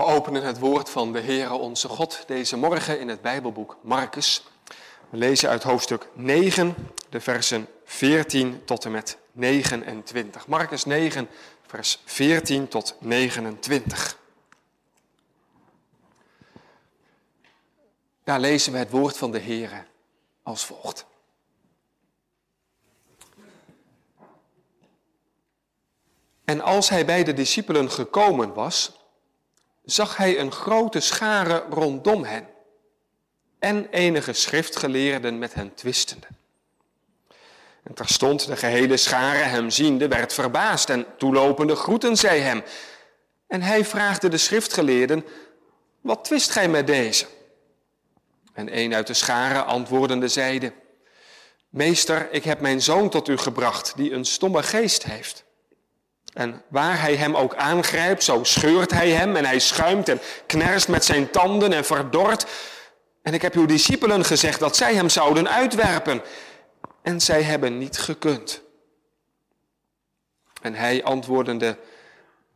We openen het woord van de Heere onze God deze morgen in het Bijbelboek Marcus. We lezen uit hoofdstuk 9, de versen 14 tot en met 29. Marcus 9, vers 14 tot 29. Daar lezen we het woord van de Heere als volgt. En als hij bij de discipelen gekomen was, zag hij een grote schare rondom hen en enige schriftgeleerden met hen twistende. En terstond de gehele schare hem ziende, werd verbaasd en toelopende groeten zij hem. En hij vraagde de schriftgeleerden, wat twist gij met deze? En een uit de schare antwoordende zeide, Meester, ik heb mijn zoon tot u gebracht, die een stomme geest heeft. En waar hij hem ook aangrijpt, zo scheurt hij hem en hij schuimt en knerst met zijn tanden en verdort. En ik heb uw discipelen gezegd dat zij hem zouden uitwerpen. En zij hebben niet gekund. En hij antwoordende,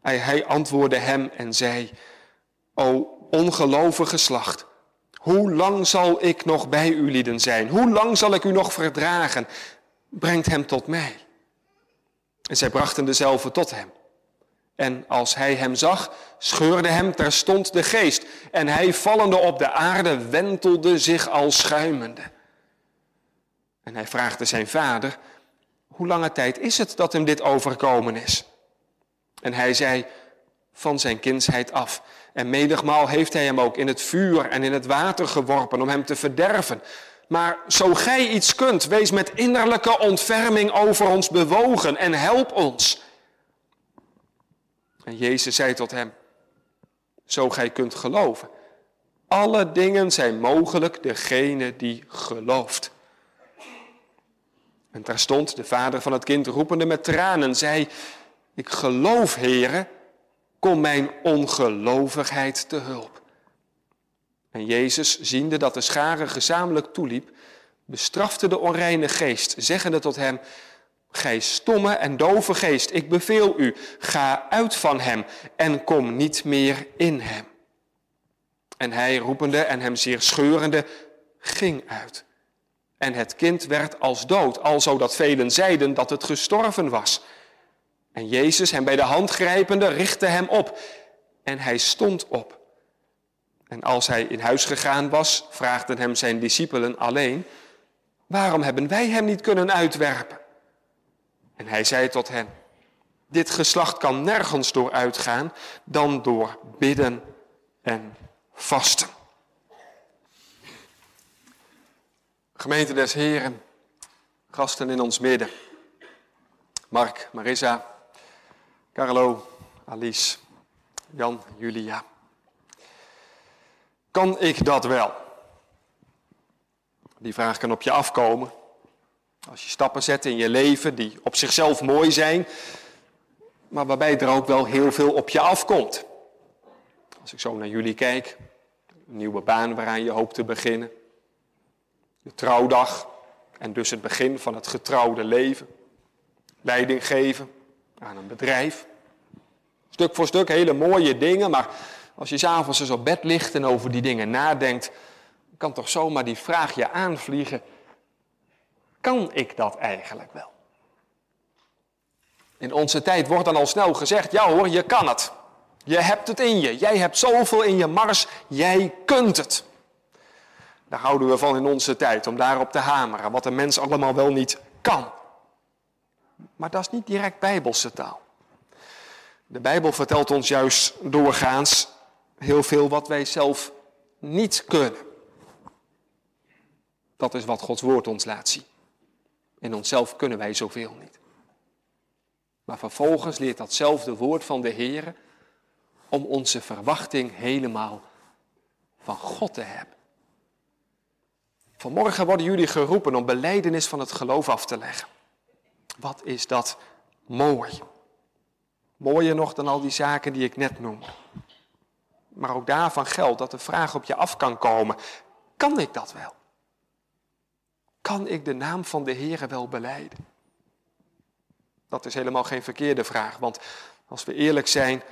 hij, hij antwoordde hem en zei, O ongelovige geslacht, hoe lang zal ik nog bij u lieden zijn? Hoe lang zal ik u nog verdragen? Brengt hem tot mij. En zij brachten dezelfde tot hem. En als hij hem zag, scheurde hem terstond de geest. En hij vallende op de aarde wentelde zich al schuimende. En hij vraagde zijn vader, hoe lange tijd is het dat hem dit overkomen is? En hij zei, van zijn kindsheid af. En menigmaal heeft hij hem ook in het vuur en in het water geworpen om hem te verderven. Maar zo gij iets kunt, wees met innerlijke ontferming over ons bewogen en help ons. En Jezus zei tot hem, zo gij kunt geloven. Alle dingen zijn mogelijk degene die gelooft. En daar stond de vader van het kind roepende met tranen, zei, ik geloof, heren, kom mijn ongelovigheid te hulp. En Jezus, ziende dat de schare gezamenlijk toeliep, bestrafte de onreine geest, zeggende tot hem, Gij stomme en dove geest, ik beveel u, ga uit van hem en kom niet meer in hem. En hij, roepende en hem zeer scheurende, ging uit. En het kind werd als dood, alzo dat velen zeiden dat het gestorven was. En Jezus, hem bij de hand grijpende, richtte hem op. En hij stond op. En als hij in huis gegaan was, vraagden hem zijn discipelen alleen, waarom hebben wij hem niet kunnen uitwerpen? En hij zei tot hen, dit geslacht kan nergens door uitgaan dan door bidden en vasten. Gemeente des Heren, gasten in ons midden. Mark, Marissa, Carlo, Alice, Jan, Julia. Kan ik dat wel? Die vraag kan op je afkomen. Als je stappen zet in je leven die op zichzelf mooi zijn, maar waarbij er ook wel heel veel op je afkomt. Als ik zo naar jullie kijk, een nieuwe baan waaraan je hoopt te beginnen, je trouwdag en dus het begin van het getrouwde leven, leiding geven aan een bedrijf. Stuk voor stuk hele mooie dingen, maar als je s'avonds eens op bed ligt en over die dingen nadenkt, kan toch zomaar die vraag je aanvliegen. Kan ik dat eigenlijk wel? In onze tijd wordt dan al snel gezegd, ja hoor, je kan het. Je hebt het in je. Jij hebt zoveel in je mars, jij kunt het. Daar houden we van in onze tijd, om daarop te hameren, wat een mens allemaal wel niet kan. Maar dat is niet direct bijbelse taal. De Bijbel vertelt ons juist doorgaans heel veel wat wij zelf niet kunnen. Dat is wat Gods woord ons laat zien. In onszelf kunnen wij zoveel niet. Maar vervolgens leert datzelfde woord van de Heer om onze verwachting helemaal van God te hebben. Vanmorgen worden jullie geroepen om beleidenis van het geloof af te leggen. Wat is dat mooi. Mooier nog dan al die zaken die ik net noemde. Maar ook daarvan geldt dat de vraag op je af kan komen. Kan ik dat wel? Kan ik de naam van de Heere wel beleiden? Dat is helemaal geen verkeerde vraag, want als we eerlijk zijn,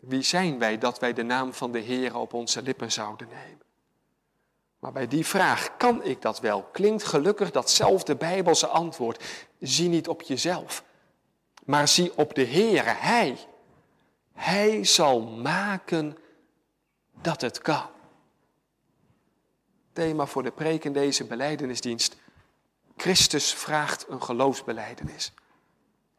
Wie zijn wij dat wij de naam van de Heer op onze lippen zouden nemen? Maar bij die vraag, kan ik dat wel? Klinkt gelukkig datzelfde Bijbelse antwoord. Zie niet op jezelf, maar zie op de Heer. Hij, Hij zal maken dat het kan. Thema voor de preek in deze beleidenisdienst. Christus vraagt een geloofsbeleidenis.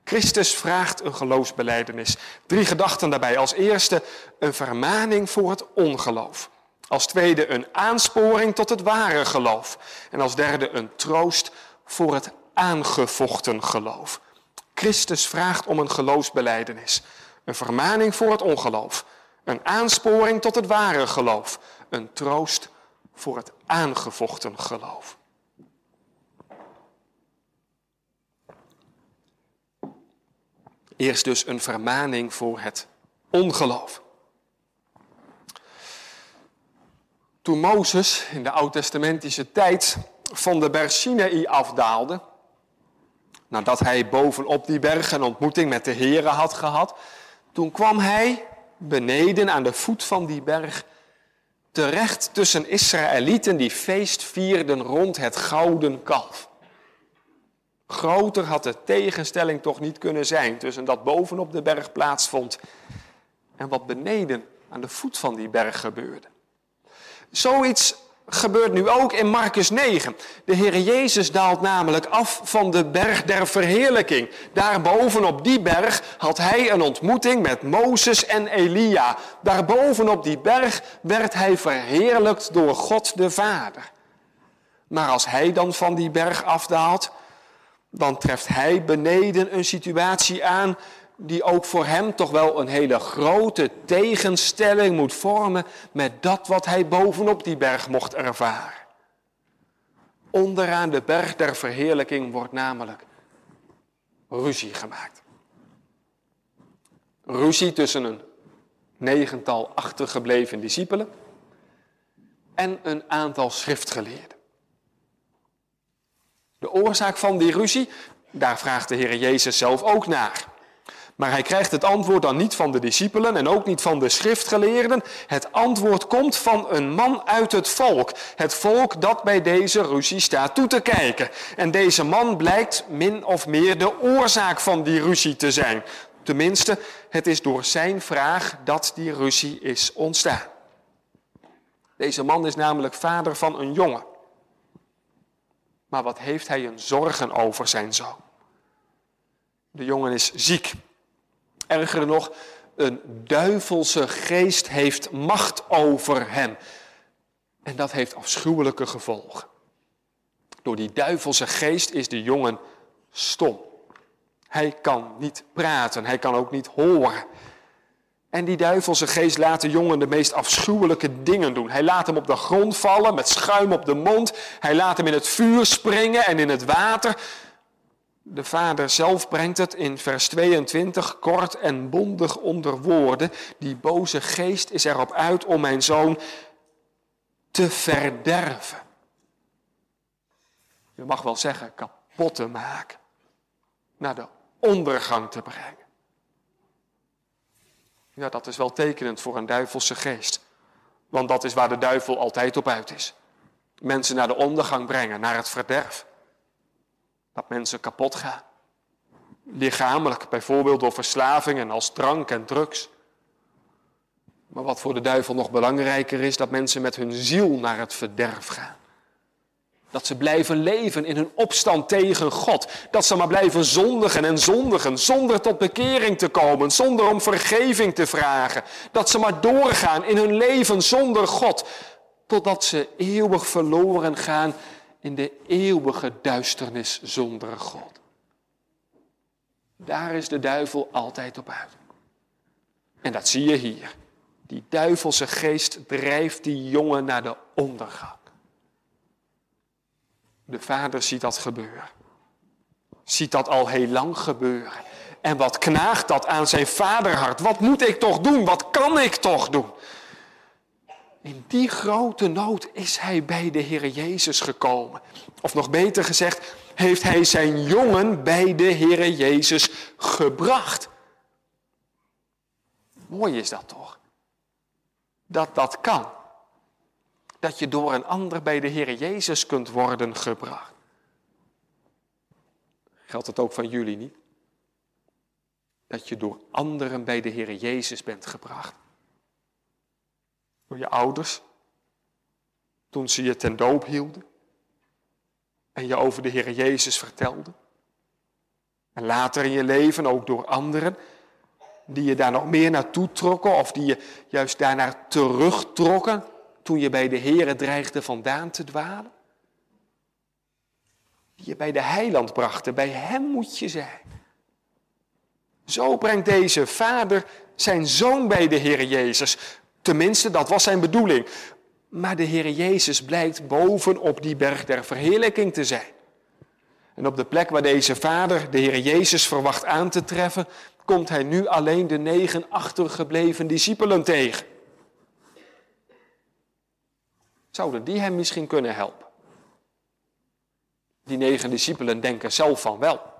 Christus vraagt een geloofsbeleidenis. Drie gedachten daarbij. Als eerste een vermaning voor het ongeloof. Als tweede een aansporing tot het ware geloof. En als derde een troost voor het aangevochten geloof. Christus vraagt om een geloofsbeleidenis. Een vermaning voor het ongeloof. Een aansporing tot het ware geloof. Een troost voor het aangevochten geloof. Eerst dus een vermaning voor het ongeloof. Toen Mozes in de oud-testamentische tijd van de berg Sinaï afdaalde, nadat hij bovenop die berg een ontmoeting met de Here had gehad, toen kwam hij beneden aan de voet van die berg terecht tussen Israëlieten die feest vierden rond het gouden kalf. Groter had de tegenstelling toch niet kunnen zijn tussen dat bovenop de berg plaatsvond en wat beneden aan de voet van die berg gebeurde. Zoiets gebeurt nu ook in Marcus 9. De Heer Jezus daalt namelijk af van de berg der verheerlijking. Daarboven op die berg had hij een ontmoeting met Mozes en Elia. Daarboven op die berg werd hij verheerlijkt door God de Vader. Maar als hij dan van die berg afdaalt, dan treft hij beneden een situatie aan die ook voor hem toch wel een hele grote tegenstelling moet vormen met dat wat hij bovenop die berg mocht ervaren. Onderaan de berg der verheerlijking wordt namelijk ruzie gemaakt. Ruzie tussen een negental achtergebleven discipelen en een aantal schriftgeleerden. De oorzaak van die ruzie, daar vraagt de Heer Jezus zelf ook naar. Maar hij krijgt het antwoord dan niet van de discipelen en ook niet van de schriftgeleerden. Het antwoord komt van een man uit het volk. Het volk dat bij deze ruzie staat toe te kijken. En deze man blijkt min of meer de oorzaak van die ruzie te zijn. Tenminste, het is door zijn vraag dat die ruzie is ontstaan. Deze man is namelijk vader van een jongen. Maar wat heeft hij een zorgen over zijn zoon? De jongen is ziek. Erger nog, een duivelse geest heeft macht over hem. En dat heeft afschuwelijke gevolgen. Door die duivelse geest is de jongen stom. Hij kan niet praten, hij kan ook niet horen. En die duivelse geest laat de jongen de meest afschuwelijke dingen doen. Hij laat hem op de grond vallen met schuim op de mond. Hij laat hem in het vuur springen en in het water. De vader zelf brengt het in vers 22 kort en bondig onder woorden. Die boze geest is erop uit om mijn zoon te verderven. Je mag wel zeggen kapot te maken. Naar de ondergang te brengen. Ja, dat is wel tekenend voor een duivelse geest. Want dat is waar de duivel altijd op uit is. Mensen naar de ondergang brengen, naar het verderf. Dat mensen kapot gaan. Lichamelijk, bijvoorbeeld door verslavingen als drank en drugs. Maar wat voor de duivel nog belangrijker is, dat mensen met hun ziel naar het verderf gaan. Dat ze blijven leven in hun opstand tegen God. Dat ze maar blijven zondigen en zondigen zonder tot bekering te komen, zonder om vergeving te vragen. Dat ze maar doorgaan in hun leven zonder God, totdat ze eeuwig verloren gaan in de eeuwige duisternis zonder God. Daar is de duivel altijd op uit. En dat zie je hier. Die duivelse geest drijft die jongen naar de ondergang. De vader ziet dat gebeuren. Ziet dat al heel lang gebeuren. En wat knaagt dat aan zijn vaderhart? Wat moet ik toch doen? Wat kan ik toch doen? In die grote nood is hij bij de Heer Jezus gekomen. Of nog beter gezegd, heeft hij zijn jongen bij de Heer Jezus gebracht. Mooi is dat toch? Dat dat kan. Dat je door een ander bij de Heer Jezus kunt worden gebracht. Geldt het ook van jullie niet? Dat je door anderen bij de Heer Jezus bent gebracht. Door je ouders, toen ze je ten doop hielden en je over de Heer Jezus vertelden. En later in je leven ook door anderen die je daar nog meer naartoe trokken of die je juist daarnaar terugtrokken toen je bij de Heer dreigde vandaan te dwalen. Die je bij de heiland brachten, bij hem moet je zijn. Zo brengt deze vader zijn zoon bij de Heer Jezus. Tenminste, dat was zijn bedoeling. Maar de Heer Jezus blijkt boven op die berg der verheerlijking te zijn. En op de plek waar deze vader de Heer Jezus verwacht aan te treffen, komt hij nu alleen de negen achtergebleven discipelen tegen. Zouden die hem misschien kunnen helpen? Die negen discipelen denken zelf van wel.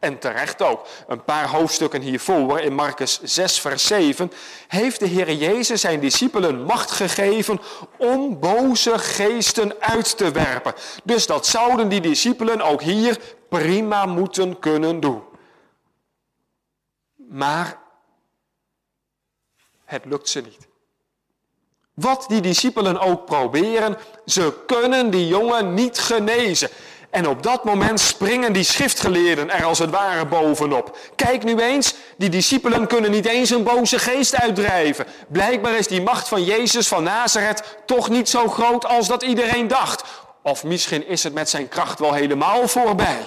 En terecht ook. Een paar hoofdstukken hiervoor, in Marcus 6, vers 7, heeft de Heer Jezus zijn discipelen macht gegeven om boze geesten uit te werpen. Dus dat zouden die discipelen ook hier prima moeten kunnen doen. Maar het lukt ze niet. Wat die discipelen ook proberen, ze kunnen die jongen niet genezen. En op dat moment springen die schriftgeleerden er als het ware bovenop. Kijk nu eens, die discipelen kunnen niet eens een boze geest uitdrijven. Blijkbaar is die macht van Jezus van Nazareth toch niet zo groot als dat iedereen dacht. Of misschien is het met zijn kracht wel helemaal voorbij.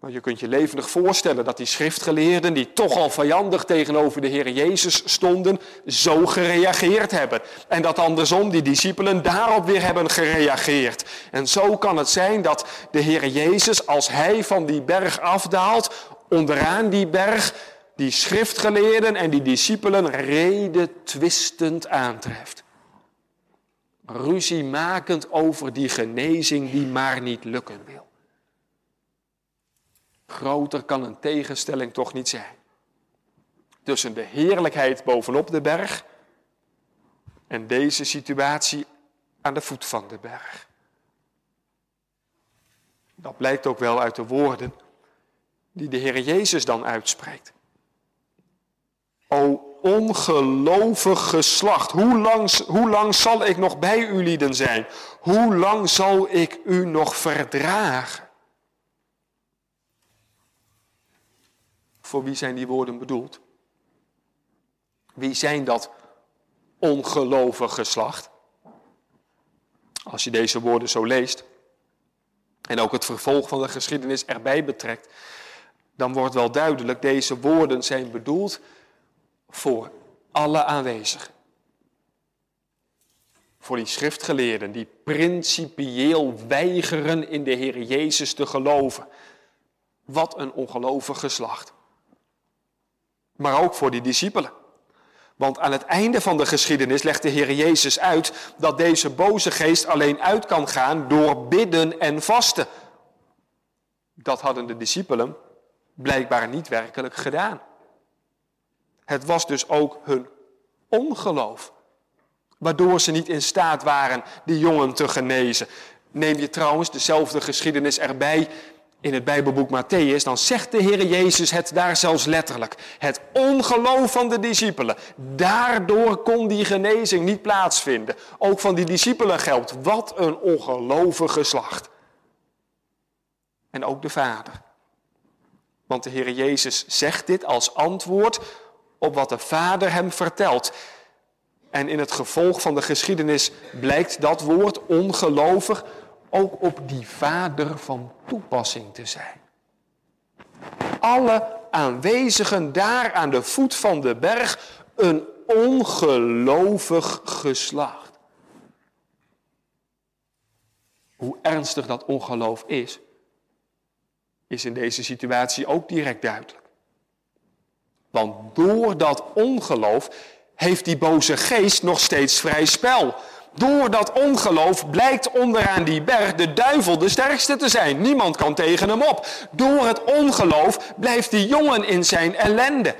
Maar je kunt je levendig voorstellen dat die schriftgeleerden, die toch al vijandig tegenover de Heer Jezus stonden, zo gereageerd hebben. En dat andersom die discipelen daarop weer hebben gereageerd. En zo kan het zijn dat de Heer Jezus, als hij van die berg afdaalt, onderaan die berg, die schriftgeleerden en die discipelen reden twistend aantreft. Ruzie makend over die genezing die maar niet lukken wil. Groter kan een tegenstelling toch niet zijn. Tussen de heerlijkheid bovenop de berg en deze situatie aan de voet van de berg. Dat blijkt ook wel uit de woorden die de Heer Jezus dan uitspreekt. O ongelovig geslacht, hoe lang, hoe lang zal ik nog bij u lieden zijn? Hoe lang zal ik u nog verdragen? Voor wie zijn die woorden bedoeld? Wie zijn dat ongelovige geslacht? Als je deze woorden zo leest en ook het vervolg van de geschiedenis erbij betrekt, dan wordt wel duidelijk, deze woorden zijn bedoeld voor alle aanwezigen. Voor die schriftgeleerden die principieel weigeren in de Heer Jezus te geloven. Wat een ongelovig geslacht maar ook voor die discipelen. Want aan het einde van de geschiedenis legt de Heer Jezus uit dat deze boze geest alleen uit kan gaan door bidden en vasten. Dat hadden de discipelen blijkbaar niet werkelijk gedaan. Het was dus ook hun ongeloof, waardoor ze niet in staat waren die jongen te genezen. Neem je trouwens dezelfde geschiedenis erbij in het Bijbelboek Matthäus, dan zegt de Heer Jezus het daar zelfs letterlijk. Het ongeloof van de discipelen. Daardoor kon die genezing niet plaatsvinden. Ook van die discipelen geldt, wat een ongelovige geslacht. En ook de Vader. Want de Heer Jezus zegt dit als antwoord op wat de Vader hem vertelt. En in het gevolg van de geschiedenis blijkt dat woord ongelovig ook op die vader van toepassing te zijn. Alle aanwezigen daar aan de voet van de berg een ongelovig geslacht. Hoe ernstig dat ongeloof is, is in deze situatie ook direct duidelijk. Want door dat ongeloof heeft die boze geest nog steeds vrij spel. Door dat ongeloof blijkt onderaan die berg de duivel de sterkste te zijn. Niemand kan tegen hem op. Door het ongeloof blijft die jongen in zijn ellende.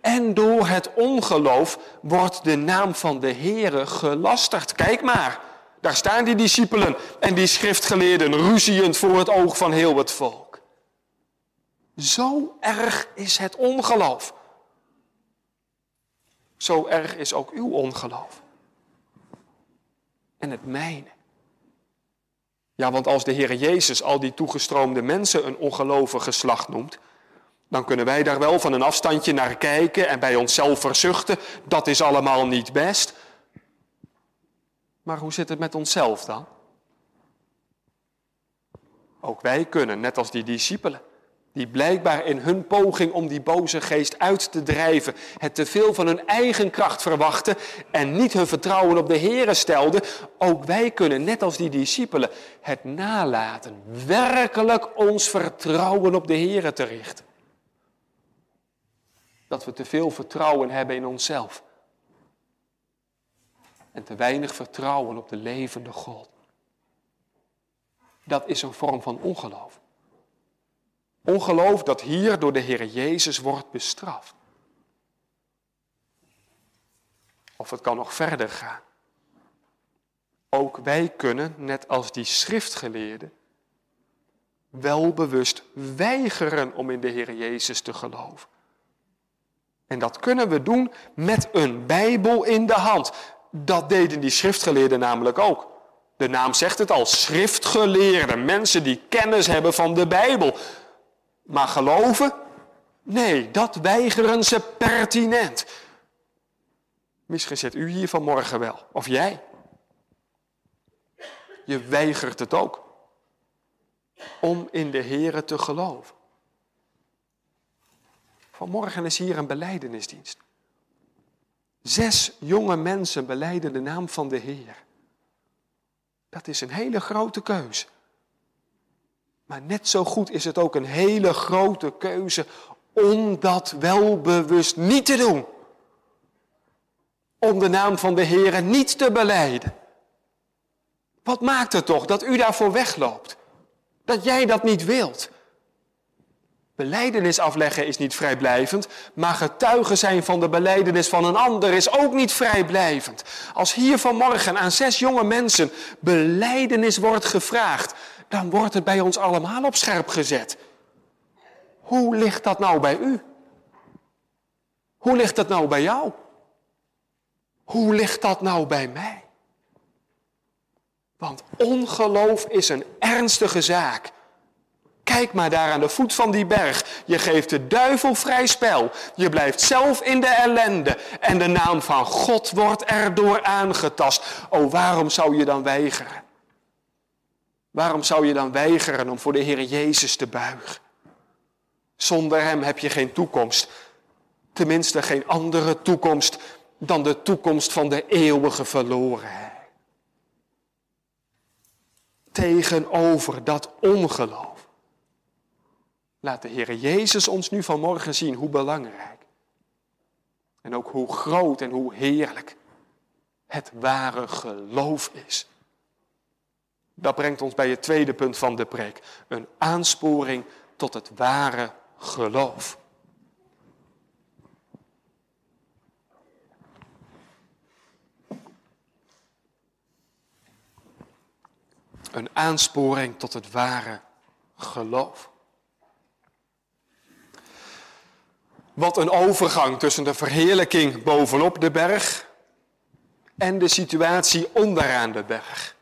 En door het ongeloof wordt de naam van de Heere gelasterd. Kijk maar, daar staan die discipelen en die schriftgeleerden ruziend voor het oog van heel het volk. Zo erg is het ongeloof. Zo erg is ook uw ongeloof. En het mijne. Ja, want als de Heer Jezus al die toegestroomde mensen een ongelovig geslacht noemt, dan kunnen wij daar wel van een afstandje naar kijken en bij onszelf verzuchten, dat is allemaal niet best. Maar hoe zit het met onszelf dan? Ook wij kunnen, net als die discipelen, die blijkbaar in hun poging om die boze geest uit te drijven, het te veel van hun eigen kracht verwachten en niet hun vertrouwen op de Here stelden, ook wij kunnen, net als die discipelen, het nalaten, werkelijk ons vertrouwen op de Here te richten. Dat we te veel vertrouwen hebben in onszelf en te weinig vertrouwen op de levende God. Dat is een vorm van ongeloof. Ongeloof dat hier door de Heer Jezus wordt bestraft. Of het kan nog verder gaan. Ook wij kunnen, net als die schriftgeleerden, wel bewust weigeren om in de Heer Jezus te geloven. En dat kunnen we doen met een Bijbel in de hand. Dat deden die schriftgeleerden namelijk ook. De naam zegt het al, schriftgeleerden, mensen die kennis hebben van de Bijbel. Maar geloven? Nee, dat weigeren ze pertinent. Misschien zit u hier vanmorgen wel, of jij. Je weigert het ook om in de Here te geloven. Vanmorgen is hier een beleidenisdienst. Zes jonge mensen beleiden de naam van de Heer. Dat is een hele grote keuze. Maar net zo goed is het ook een hele grote keuze om dat wel bewust niet te doen. Om de naam van de Heer niet te beleiden. Wat maakt het toch dat u daarvoor wegloopt? Dat jij dat niet wilt? Beleidenis afleggen is niet vrijblijvend, maar getuigen zijn van de beleidenis van een ander is ook niet vrijblijvend. Als hier vanmorgen aan zes jonge mensen beleidenis wordt gevraagd, dan wordt het bij ons allemaal op scherp gezet. Hoe ligt dat nou bij u? Hoe ligt dat nou bij jou? Hoe ligt dat nou bij mij? Want ongeloof is een ernstige zaak. Kijk maar daar aan de voet van die berg. Je geeft de duivel vrij spel. Je blijft zelf in de ellende. En de naam van God wordt erdoor aangetast. O, waarom zou je dan weigeren? Waarom zou je dan weigeren om voor de Heer Jezus te buigen? Zonder Hem heb je geen toekomst. Tenminste geen andere toekomst dan de toekomst van de eeuwige verlorenheid. Tegenover dat ongeloof. Laat de Heer Jezus ons nu vanmorgen zien hoe belangrijk. En ook hoe groot en hoe heerlijk het ware geloof is. Dat brengt ons bij het tweede punt van de preek. Een aansporing tot het ware geloof. Een aansporing tot het ware geloof. Wat een overgang tussen de verheerlijking bovenop de berg en de situatie onderaan de berg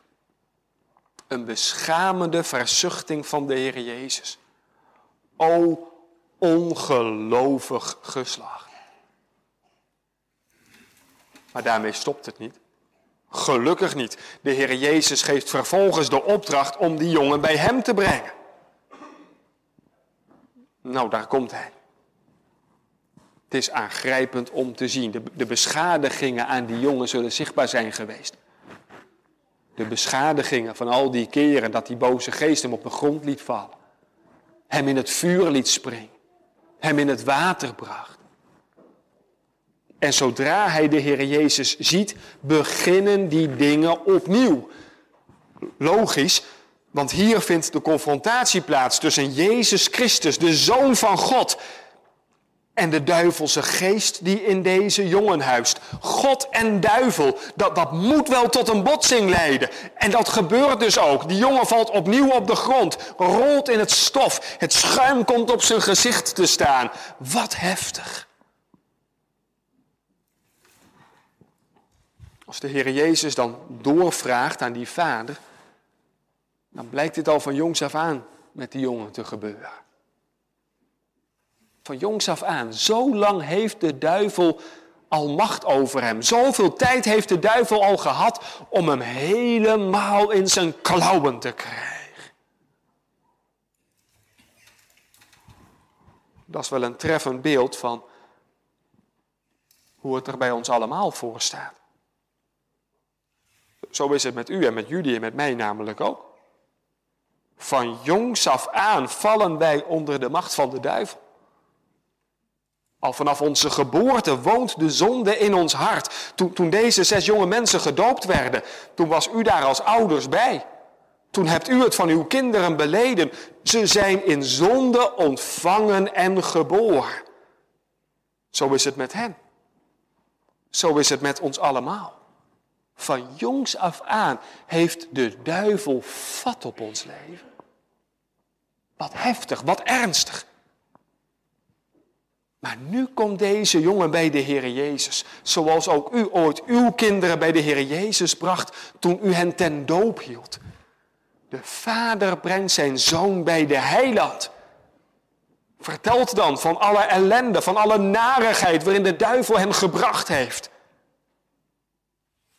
een beschamende verzuchting van de Heer Jezus. O ongelovig geslacht. Maar daarmee stopt het niet. Gelukkig niet. De Heer Jezus geeft vervolgens de opdracht om die jongen bij hem te brengen. Nou, daar komt hij. Het is aangrijpend om te zien. De, de beschadigingen aan die jongen zullen zichtbaar zijn geweest de beschadigingen van al die keren dat die boze geest hem op de grond liet vallen. Hem in het vuur liet springen. Hem in het water bracht. En zodra hij de Heer Jezus ziet, beginnen die dingen opnieuw. Logisch, want hier vindt de confrontatie plaats tussen Jezus Christus, de Zoon van God, En de duivelse geest die in deze jongen huist. God en duivel, dat, dat moet wel tot een botsing leiden. En dat gebeurt dus ook. Die jongen valt opnieuw op de grond, rolt in het stof. Het schuim komt op zijn gezicht te staan. Wat heftig. Als de Heer Jezus dan doorvraagt aan die vader, dan blijkt dit al van jongs af aan met die jongen te gebeuren. Van jongs af aan. Zo lang heeft de duivel al macht over hem. Zoveel tijd heeft de duivel al gehad om hem helemaal in zijn klauwen te krijgen. Dat is wel een treffend beeld van hoe het er bij ons allemaal voor staat. Zo is het met u en met jullie en met mij namelijk ook. Van jongs af aan vallen wij onder de macht van de duivel. Al vanaf onze geboorte woont de zonde in ons hart. Toen, deze zes jonge mensen gedoopt werden, toen was u daar als ouders bij. Toen hebt u het van uw kinderen beleden. Ze zijn in zonde ontvangen en geboren. Zo is het met hen. Zo is het met ons allemaal. Van jongs af aan heeft de duivel vat op ons leven. Wat heftig, wat ernstig. Maar nu komt deze jongen bij de Heer Jezus, zoals ook u ooit uw kinderen bij de Heer Jezus bracht toen u hen ten doop hield. De vader brengt zijn zoon bij de heiland. Vertelt dan van alle ellende, van alle narigheid waarin de duivel hen gebracht heeft.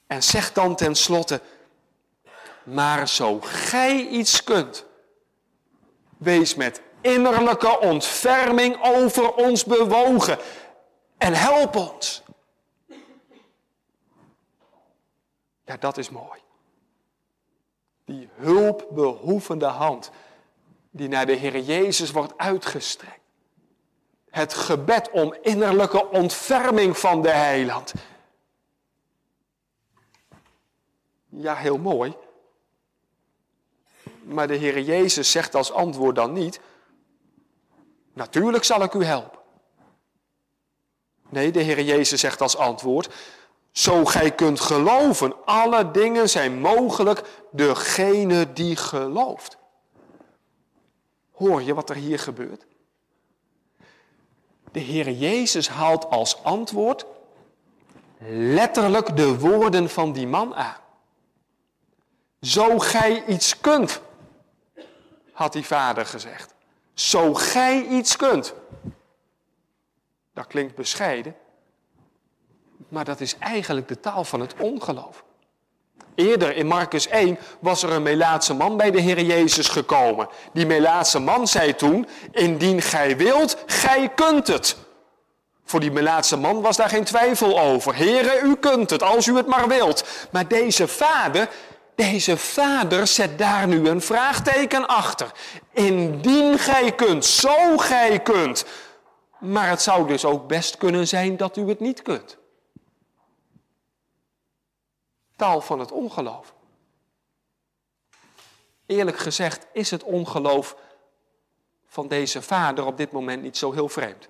En zegt dan tenslotte, maar zo gij iets kunt, wees met innerlijke ontferming over ons bewogen en help ons. Ja, dat is mooi. Die hulpbehoevende hand die naar de Heer Jezus wordt uitgestrekt. Het gebed om innerlijke ontferming van de heiland. Ja, heel mooi. Maar de Heer Jezus zegt als antwoord dan niet, natuurlijk zal ik u helpen. Nee, de Heer Jezus zegt als antwoord, zo gij kunt geloven, alle dingen zijn mogelijk degene die gelooft. Hoor je wat er hier gebeurt? De Heer Jezus haalt als antwoord letterlijk de woorden van die man aan. Zo gij iets kunt, had die vader gezegd. Zo gij iets kunt. Dat klinkt bescheiden, maar dat is eigenlijk de taal van het ongeloof. Eerder in Marcus 1 was er een Melaatse man bij de Heer Jezus gekomen. Die Melaatse man zei toen, indien gij wilt, gij kunt het. Voor die Melaatse man was daar geen twijfel over. Heere, u kunt het, als u het maar wilt. Maar deze vader, deze vader zet daar nu een vraagteken achter. Indien gij kunt, zo gij kunt. Maar het zou dus ook best kunnen zijn dat u het niet kunt. Taal van het ongeloof. Eerlijk gezegd is het ongeloof van deze vader op dit moment niet zo heel vreemd.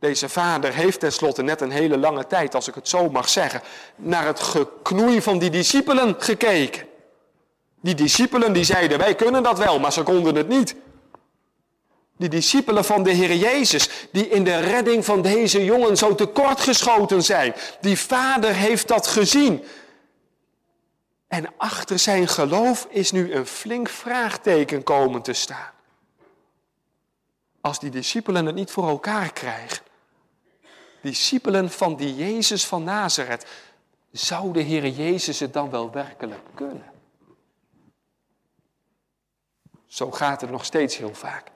Deze vader heeft tenslotte net een hele lange tijd, als ik het zo mag zeggen, naar het geknoei van die discipelen gekeken. Die discipelen die zeiden, wij kunnen dat wel, maar ze konden het niet. Die discipelen van de Heer Jezus, die in de redding van deze jongen zo tekortgeschoten zijn. Die vader heeft dat gezien. En achter zijn geloof is nu een flink vraagteken komen te staan. Als die discipelen het niet voor elkaar krijgen, discipelen van die Jezus van Nazareth, zou de Heer Jezus het dan wel werkelijk kunnen? Zo gaat het nog steeds heel vaak.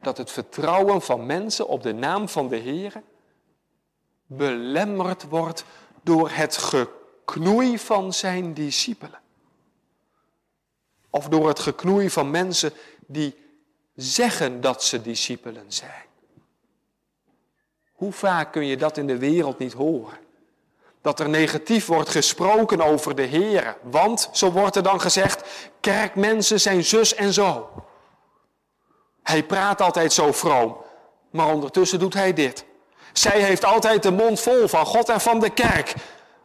Dat het vertrouwen van mensen op de naam van de Heer belemmerd wordt door het geknoei van zijn discipelen. Of door het geknoei van mensen die zeggen dat ze discipelen zijn. Hoe vaak kun je dat in de wereld niet horen? Dat er negatief wordt gesproken over de Heer. Want, zo wordt er dan gezegd, kerkmensen zijn zus en zo. Hij praat altijd zo vroom. Maar ondertussen doet hij dit. Zij heeft altijd de mond vol van God en van de kerk.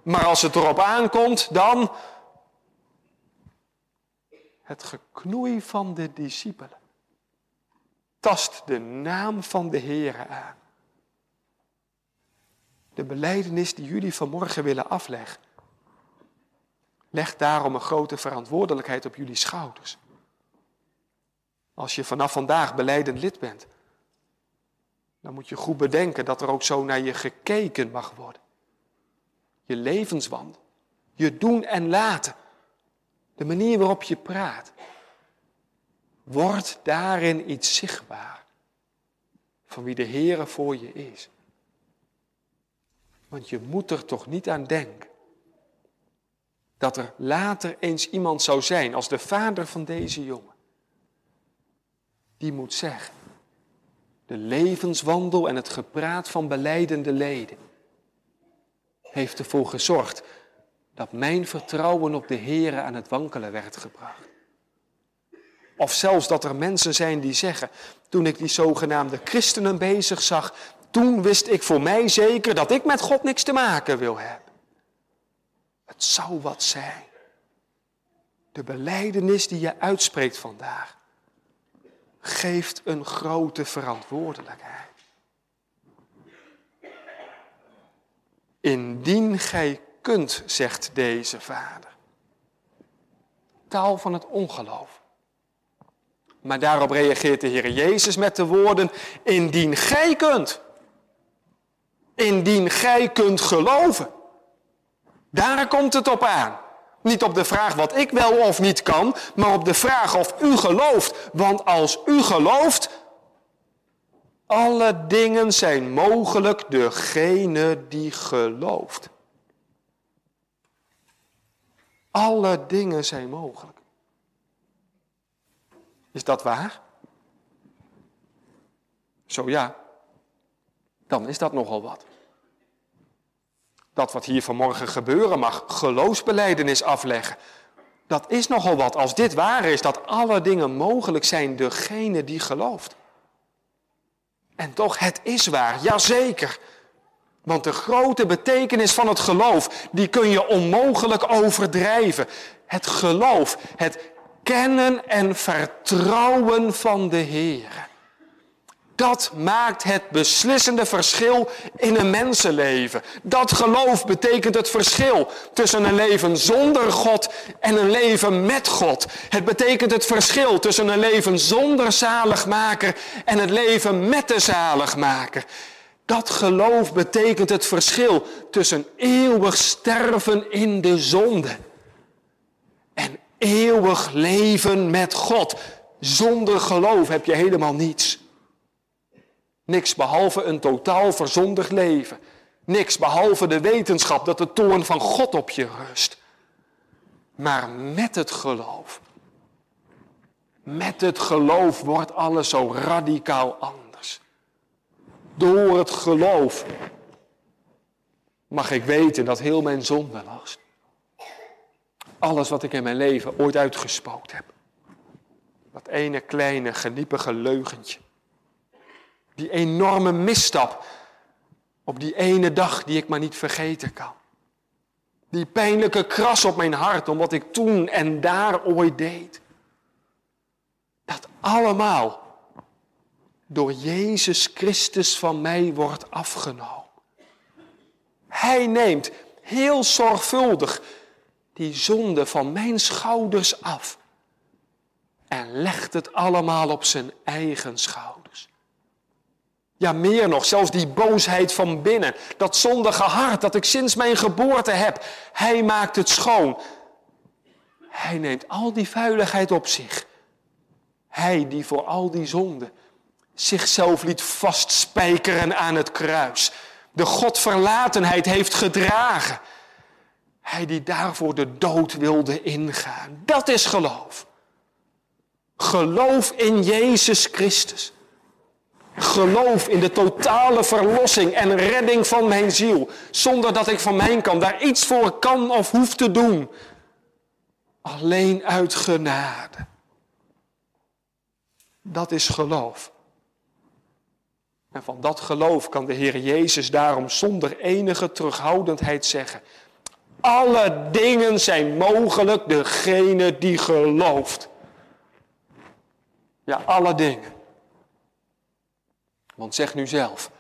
Maar als het erop aankomt, dan het geknoei van de discipelen. Tast de naam van de Heer aan. De beleidenis die jullie vanmorgen willen afleggen. Leg daarom een grote verantwoordelijkheid op jullie schouders. Als je vanaf vandaag beleidend lid bent, dan moet je goed bedenken dat er ook zo naar je gekeken mag worden. Je levenswandel, je doen en laten, de manier waarop je praat. Wordt daarin iets zichtbaar van wie de Heere voor je is. Want je moet er toch niet aan denken dat er later eens iemand zou zijn als de vader van deze jongen. Die moet zeggen, de levenswandel en het gepraat van beleidende leden heeft ervoor gezorgd dat mijn vertrouwen op de Here aan het wankelen werd gebracht. Of zelfs dat er mensen zijn die zeggen, toen ik die zogenaamde christenen bezig zag, toen wist ik voor mij zeker dat ik met God niks te maken wil hebben. Het zou wat zijn. De beleidenis die je uitspreekt vandaag geeft een grote verantwoordelijkheid. Indien gij kunt, zegt deze vader. Taal van het ongeloof. Maar daarop reageert de Heer Jezus met de woorden, indien gij kunt. Indien gij kunt geloven. Daar komt het op aan. Niet op de vraag wat ik wel of niet kan, maar op de vraag of u gelooft. Want als u gelooft, alle dingen zijn mogelijk degene die gelooft. Alle dingen zijn mogelijk. Is dat waar? Zo ja, dan is dat nogal wat. Dat wat hier vanmorgen gebeuren mag, geloofsbeleidenis afleggen. Dat is nogal wat als dit waar is, dat alle dingen mogelijk zijn degene die gelooft. En toch, het is waar, jazeker. Want de grote betekenis van het geloof, die kun je onmogelijk overdrijven. Het geloof, het kennen en vertrouwen van de Heer. Dat maakt het beslissende verschil in een mensenleven. Dat geloof betekent het verschil tussen een leven zonder God en een leven met God. Het betekent het verschil tussen een leven zonder zaligmaker en het leven met de zaligmaker. Dat geloof betekent het verschil tussen eeuwig sterven in de zonde en eeuwig leven met God. Zonder geloof heb je helemaal niets. Niks behalve een totaal verzondigd leven. Niks behalve de wetenschap dat de toorn van God op je rust. Maar met het geloof, met het geloof wordt alles zo radicaal anders. Door het geloof mag ik weten dat heel mijn zondelast, alles wat ik in mijn leven ooit uitgespookt heb, dat ene kleine geniepige leugentje, die enorme misstap op die ene dag die ik maar niet vergeten kan. Die pijnlijke kras op mijn hart om wat ik toen en daar ooit deed. Dat allemaal door Jezus Christus van mij wordt afgenomen. Hij neemt heel zorgvuldig die zonde van mijn schouders af en legt het allemaal op zijn eigen schouders. Ja, meer nog, zelfs die boosheid van binnen, dat zondige hart dat ik sinds mijn geboorte heb, hij maakt het schoon. Hij neemt al die vuiligheid op zich. Hij die voor al die zonden zichzelf liet vastspijkeren aan het kruis. De Godverlatenheid heeft gedragen. Hij die daarvoor de dood wilde ingaan. Dat is geloof. Geloof in Jezus Christus. Geloof in de totale verlossing en redding van mijn ziel. Zonder dat ik van mijn kant daar iets voor kan of hoef te doen. Alleen uit genade. Dat is geloof. En van dat geloof kan de Heer Jezus daarom zonder enige terughoudendheid zeggen. Alle dingen zijn mogelijk degene die gelooft. Ja, alle dingen. Want zeg nu zelf,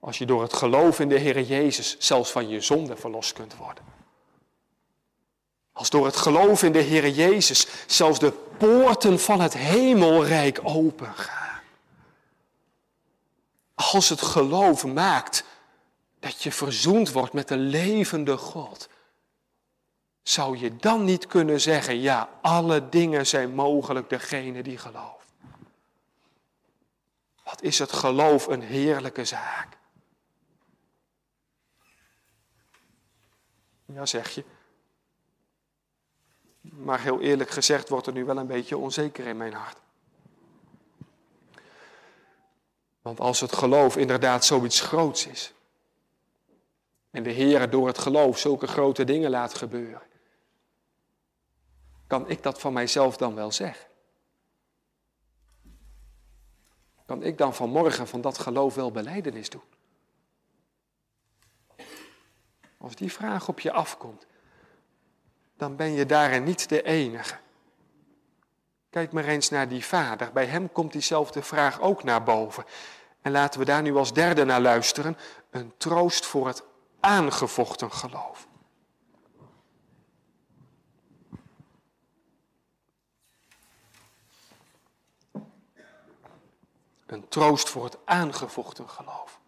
als je door het geloof in de Heer Jezus zelfs van je zonde verlost kunt worden. Als door het geloof in de Heer Jezus zelfs de poorten van het hemelrijk opengaan. Als het geloof maakt dat je verzoend wordt met de levende God. Zou je dan niet kunnen zeggen, ja, alle dingen zijn mogelijk degene die gelooft. Is het geloof een heerlijke zaak. Ja, zeg je. Maar heel eerlijk gezegd wordt er nu wel een beetje onzeker in mijn hart. Want als het geloof inderdaad zoiets groots is. En de Heer door het geloof zulke grote dingen laat gebeuren. Kan ik dat van mijzelf dan wel zeggen? Kan ik dan vanmorgen van dat geloof wel beleidenis doen? Als die vraag op je afkomt, dan ben je daarin niet de enige. Kijk maar eens naar die vader. Bij hem komt diezelfde vraag ook naar boven. En laten we daar nu als derde naar luisteren. Een troost voor het aangevochten geloof. Een troost voor het aangevochten geloof.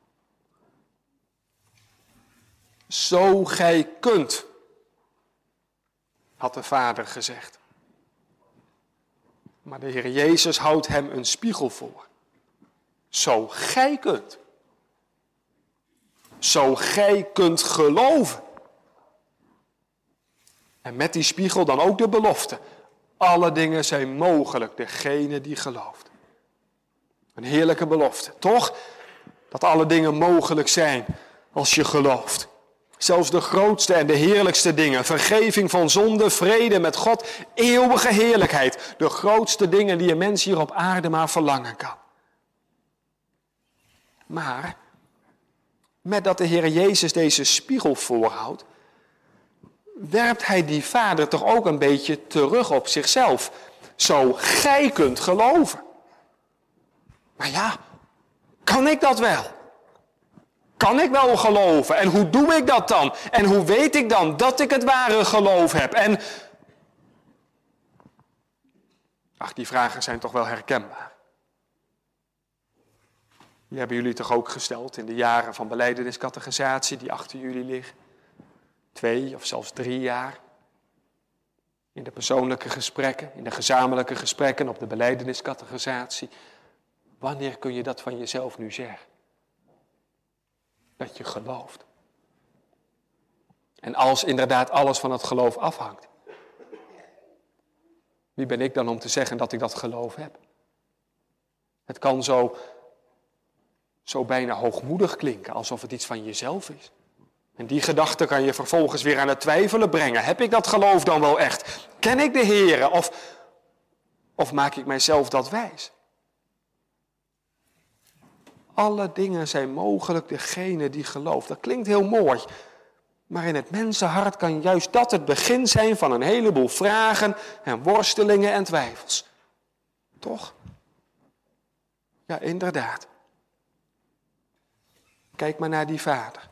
Zo gij kunt, had de vader gezegd. Maar de Heer Jezus houdt hem een spiegel voor. Zo gij kunt. Zo gij kunt geloven. En met die spiegel dan ook de belofte. Alle dingen zijn mogelijk, degene die gelooft. Een heerlijke belofte, toch? Dat alle dingen mogelijk zijn als je gelooft. Zelfs de grootste en de heerlijkste dingen. Vergeving van zonde, vrede met God, eeuwige heerlijkheid. De grootste dingen die een mens hier op aarde maar verlangen kan. Maar, met dat de Heer Jezus deze spiegel voorhoudt, werpt hij die vader toch ook een beetje terug op zichzelf. Zo gij kunt geloven. Maar ja, kan ik dat wel? Kan ik wel geloven? En hoe doe ik dat dan? En hoe weet ik dan dat ik het ware geloof heb? En. Ach, die vragen zijn toch wel herkenbaar. Die hebben jullie toch ook gesteld in de jaren van beleideniscategorisatie die achter jullie liggen? Twee of zelfs drie jaar. In de persoonlijke gesprekken, in de gezamenlijke gesprekken op de beleideniscategorisatie. Wanneer kun je dat van jezelf nu zeggen? dat je gelooft. En als inderdaad alles van het geloof afhangt, wie ben ik dan om te zeggen dat ik dat geloof heb? Het kan zo, zo bijna hoogmoedig klinken, alsof het iets van jezelf is. En die gedachte kan je vervolgens weer aan het twijfelen brengen. Heb ik dat geloof dan wel echt? Ken ik de Heer? Of, of maak ik mijzelf dat wijs? Alle dingen zijn mogelijk degene die gelooft. Dat klinkt heel mooi. Maar in het mensenhart kan juist dat het begin zijn van een heleboel vragen en worstelingen en twijfels. Toch? Ja, inderdaad. Kijk maar naar die vader.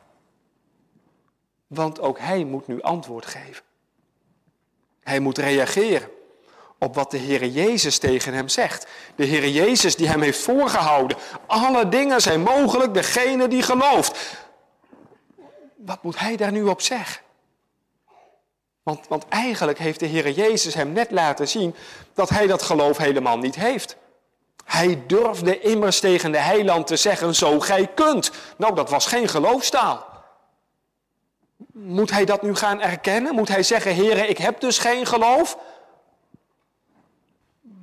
Want ook hij moet nu antwoord geven. Hij moet reageren op wat de Heer Jezus tegen hem zegt. De Heer Jezus die hem heeft voorgehouden. Alle dingen zijn mogelijk degene die gelooft. Wat moet hij daar nu op zeggen? Want, want eigenlijk heeft de Heer Jezus hem net laten zien dat hij dat geloof helemaal niet heeft. Hij durfde immers tegen de heiland te zeggen, zo gij kunt. Nou, dat was geen geloofstaal. Moet hij dat nu gaan erkennen? Moet hij zeggen, Heer, ik heb dus geen geloof?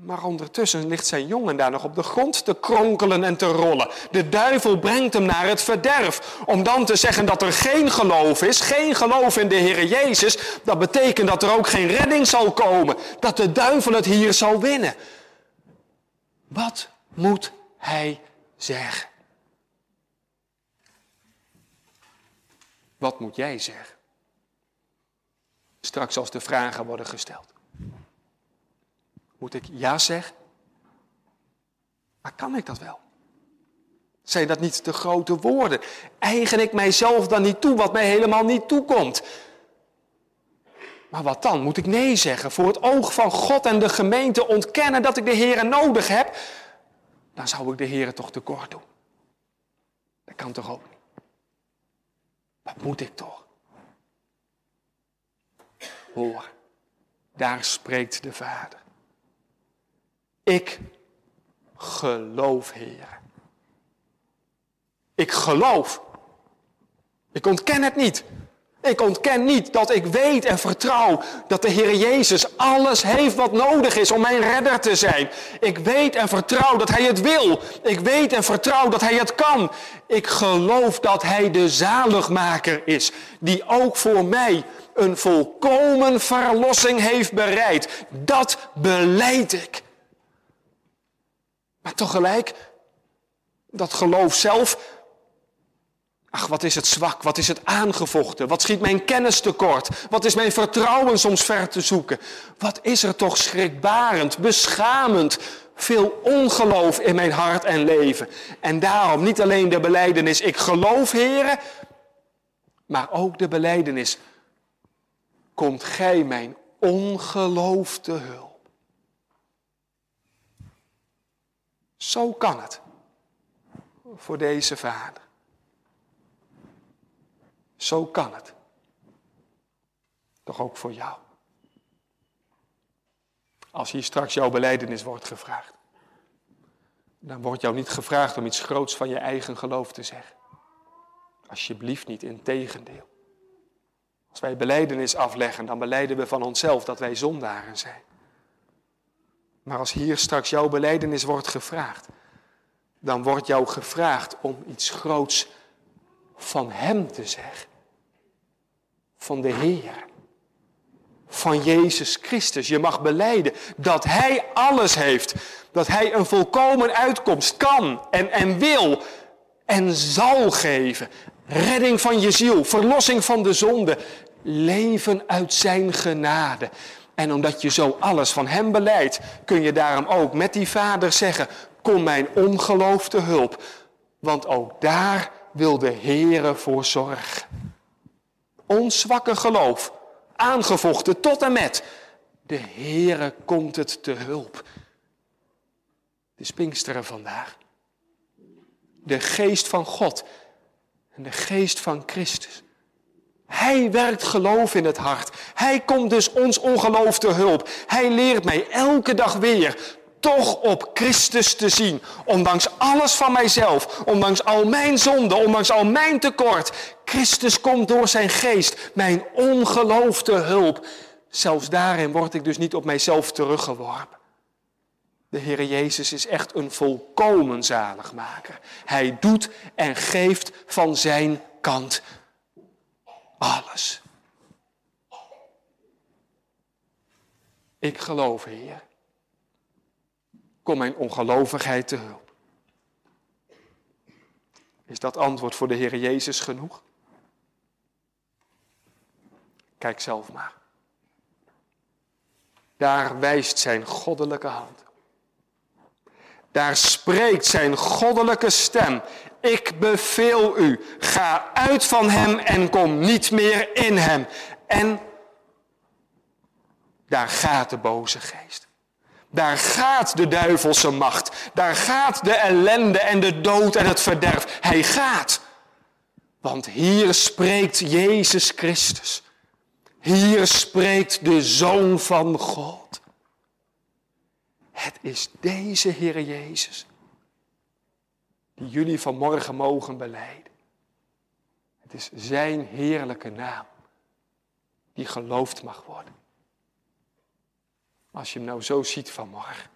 Maar ondertussen ligt zijn jongen daar nog op de grond te kronkelen en te rollen. De duivel brengt hem naar het verderf. Om dan te zeggen dat er geen geloof is, geen geloof in de Heere Jezus, dat betekent dat er ook geen redding zal komen. Dat de duivel het hier zal winnen. Wat moet hij zeggen? Wat moet jij zeggen? Straks als de vragen worden gesteld. Moet ik ja zeggen? Maar kan ik dat wel? Zijn dat niet de grote woorden? Eigen ik mijzelf dan niet toe wat mij helemaal niet toekomt? Maar wat dan? Moet ik nee zeggen? Voor het oog van God en de gemeente ontkennen dat ik de Heer nodig heb? Dan zou ik de Heer toch tekort doen. Dat kan toch ook niet? Wat moet ik toch? Hoor, daar spreekt de Vader. Ik geloof, Heer. Ik geloof. Ik ontken het niet. Ik ontken niet dat ik weet en vertrouw dat de Heer Jezus alles heeft wat nodig is om mijn redder te zijn. Ik weet en vertrouw dat Hij het wil. Ik weet en vertrouw dat Hij het kan. Ik geloof dat Hij de zaligmaker is, die ook voor mij een volkomen verlossing heeft bereid. Dat beleid ik. Maar tegelijk, dat geloof zelf Ach, wat is het zwak, wat is het aangevochten, wat schiet mijn kennis tekort, wat is mijn vertrouwen soms ver te zoeken. Wat is er toch schrikbarend, beschamend, veel ongeloof in mijn hart en leven. En daarom niet alleen de beleidenis, ik geloof heren, maar ook de beleidenis, komt gij mijn ongeloof te hulp. Zo kan het voor deze vader. Zo kan het. Toch ook voor jou. Als hier straks jouw beleidenis wordt gevraagd, dan wordt jou niet gevraagd om iets groots van je eigen geloof te zeggen. Alsjeblieft niet, in tegendeel. Als wij beleidenis afleggen, dan beleiden we van onszelf dat wij zondaren zijn. Maar als hier straks jouw beleidenis wordt gevraagd, dan wordt jou gevraagd om iets groots van Hem te zeggen van de Heer. Van Jezus Christus. Je mag beleiden dat Hij alles heeft. Dat Hij een volkomen uitkomst kan en, en wil en zal geven. Redding van je ziel, verlossing van de zonde, leven uit Zijn genade. En omdat je zo alles van Hem beleidt, kun je daarom ook met die Vader zeggen, kom mijn ongeloof te hulp. Want ook daar wil de Heere voor zorgen. Ons zwakke geloof, aangevochten tot en met. De Heere komt het te hulp. De Pinksteren vandaag. De geest van God en de geest van Christus. Hij werkt geloof in het hart. Hij komt dus ons ongeloof te hulp. Hij leert mij elke dag weer toch op Christus te zien. Ondanks alles van mijzelf, ondanks al mijn zonden, ondanks al mijn tekort. Christus komt door zijn geest mijn ongeloof te hulp. Zelfs daarin word ik dus niet op mijzelf teruggeworpen. De Heer Jezus is echt een volkomen zaligmaker. Hij doet en geeft van zijn kant alles. Ik geloof, Heer. Kom mijn ongelovigheid te hulp. Is dat antwoord voor de Heer Jezus genoeg? Kijk zelf maar. Daar wijst zijn goddelijke hand. Daar spreekt zijn goddelijke stem. Ik beveel u, ga uit van hem en kom niet meer in hem. En daar gaat de boze geest. Daar gaat de duivelse macht. Daar gaat de ellende en de dood en het verderf. Hij gaat. Want hier spreekt Jezus Christus. Hier spreekt de Zoon van God. Het is deze Heer Jezus die jullie vanmorgen mogen beleiden. Het is Zijn heerlijke naam die geloofd mag worden. Als je hem nou zo ziet vanmorgen.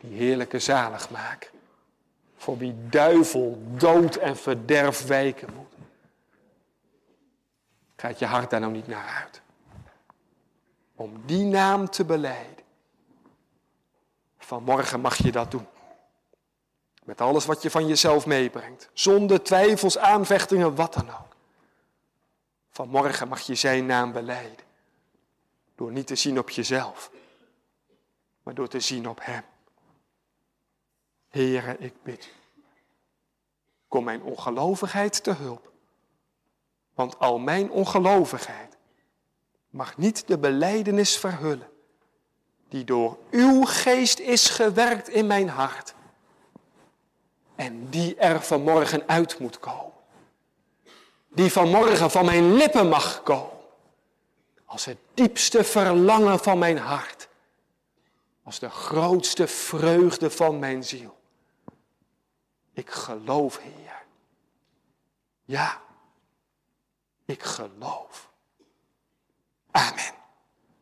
Die heerlijke zaligmaker. Voor wie duivel, dood en verderf wijken moet. Gaat je hart daar nou niet naar uit? Om die naam te beleiden. Vanmorgen mag je dat doen. Met alles wat je van jezelf meebrengt. Zonder twijfels, aanvechtingen, wat dan ook. Vanmorgen mag je zijn naam beleiden. Door niet te zien op jezelf, maar door te zien op Hem. Heere, ik bid u. Kom mijn ongelovigheid te hulp. Want al mijn ongelovigheid mag niet de beleidenis verhullen die door uw geest is gewerkt in mijn hart en die er vanmorgen uit moet komen. Die vanmorgen van mijn lippen mag komen. Als het diepste verlangen van mijn hart. Als de grootste vreugde van mijn ziel. Ik geloof, Heer. Ja, ik geloof. Amen.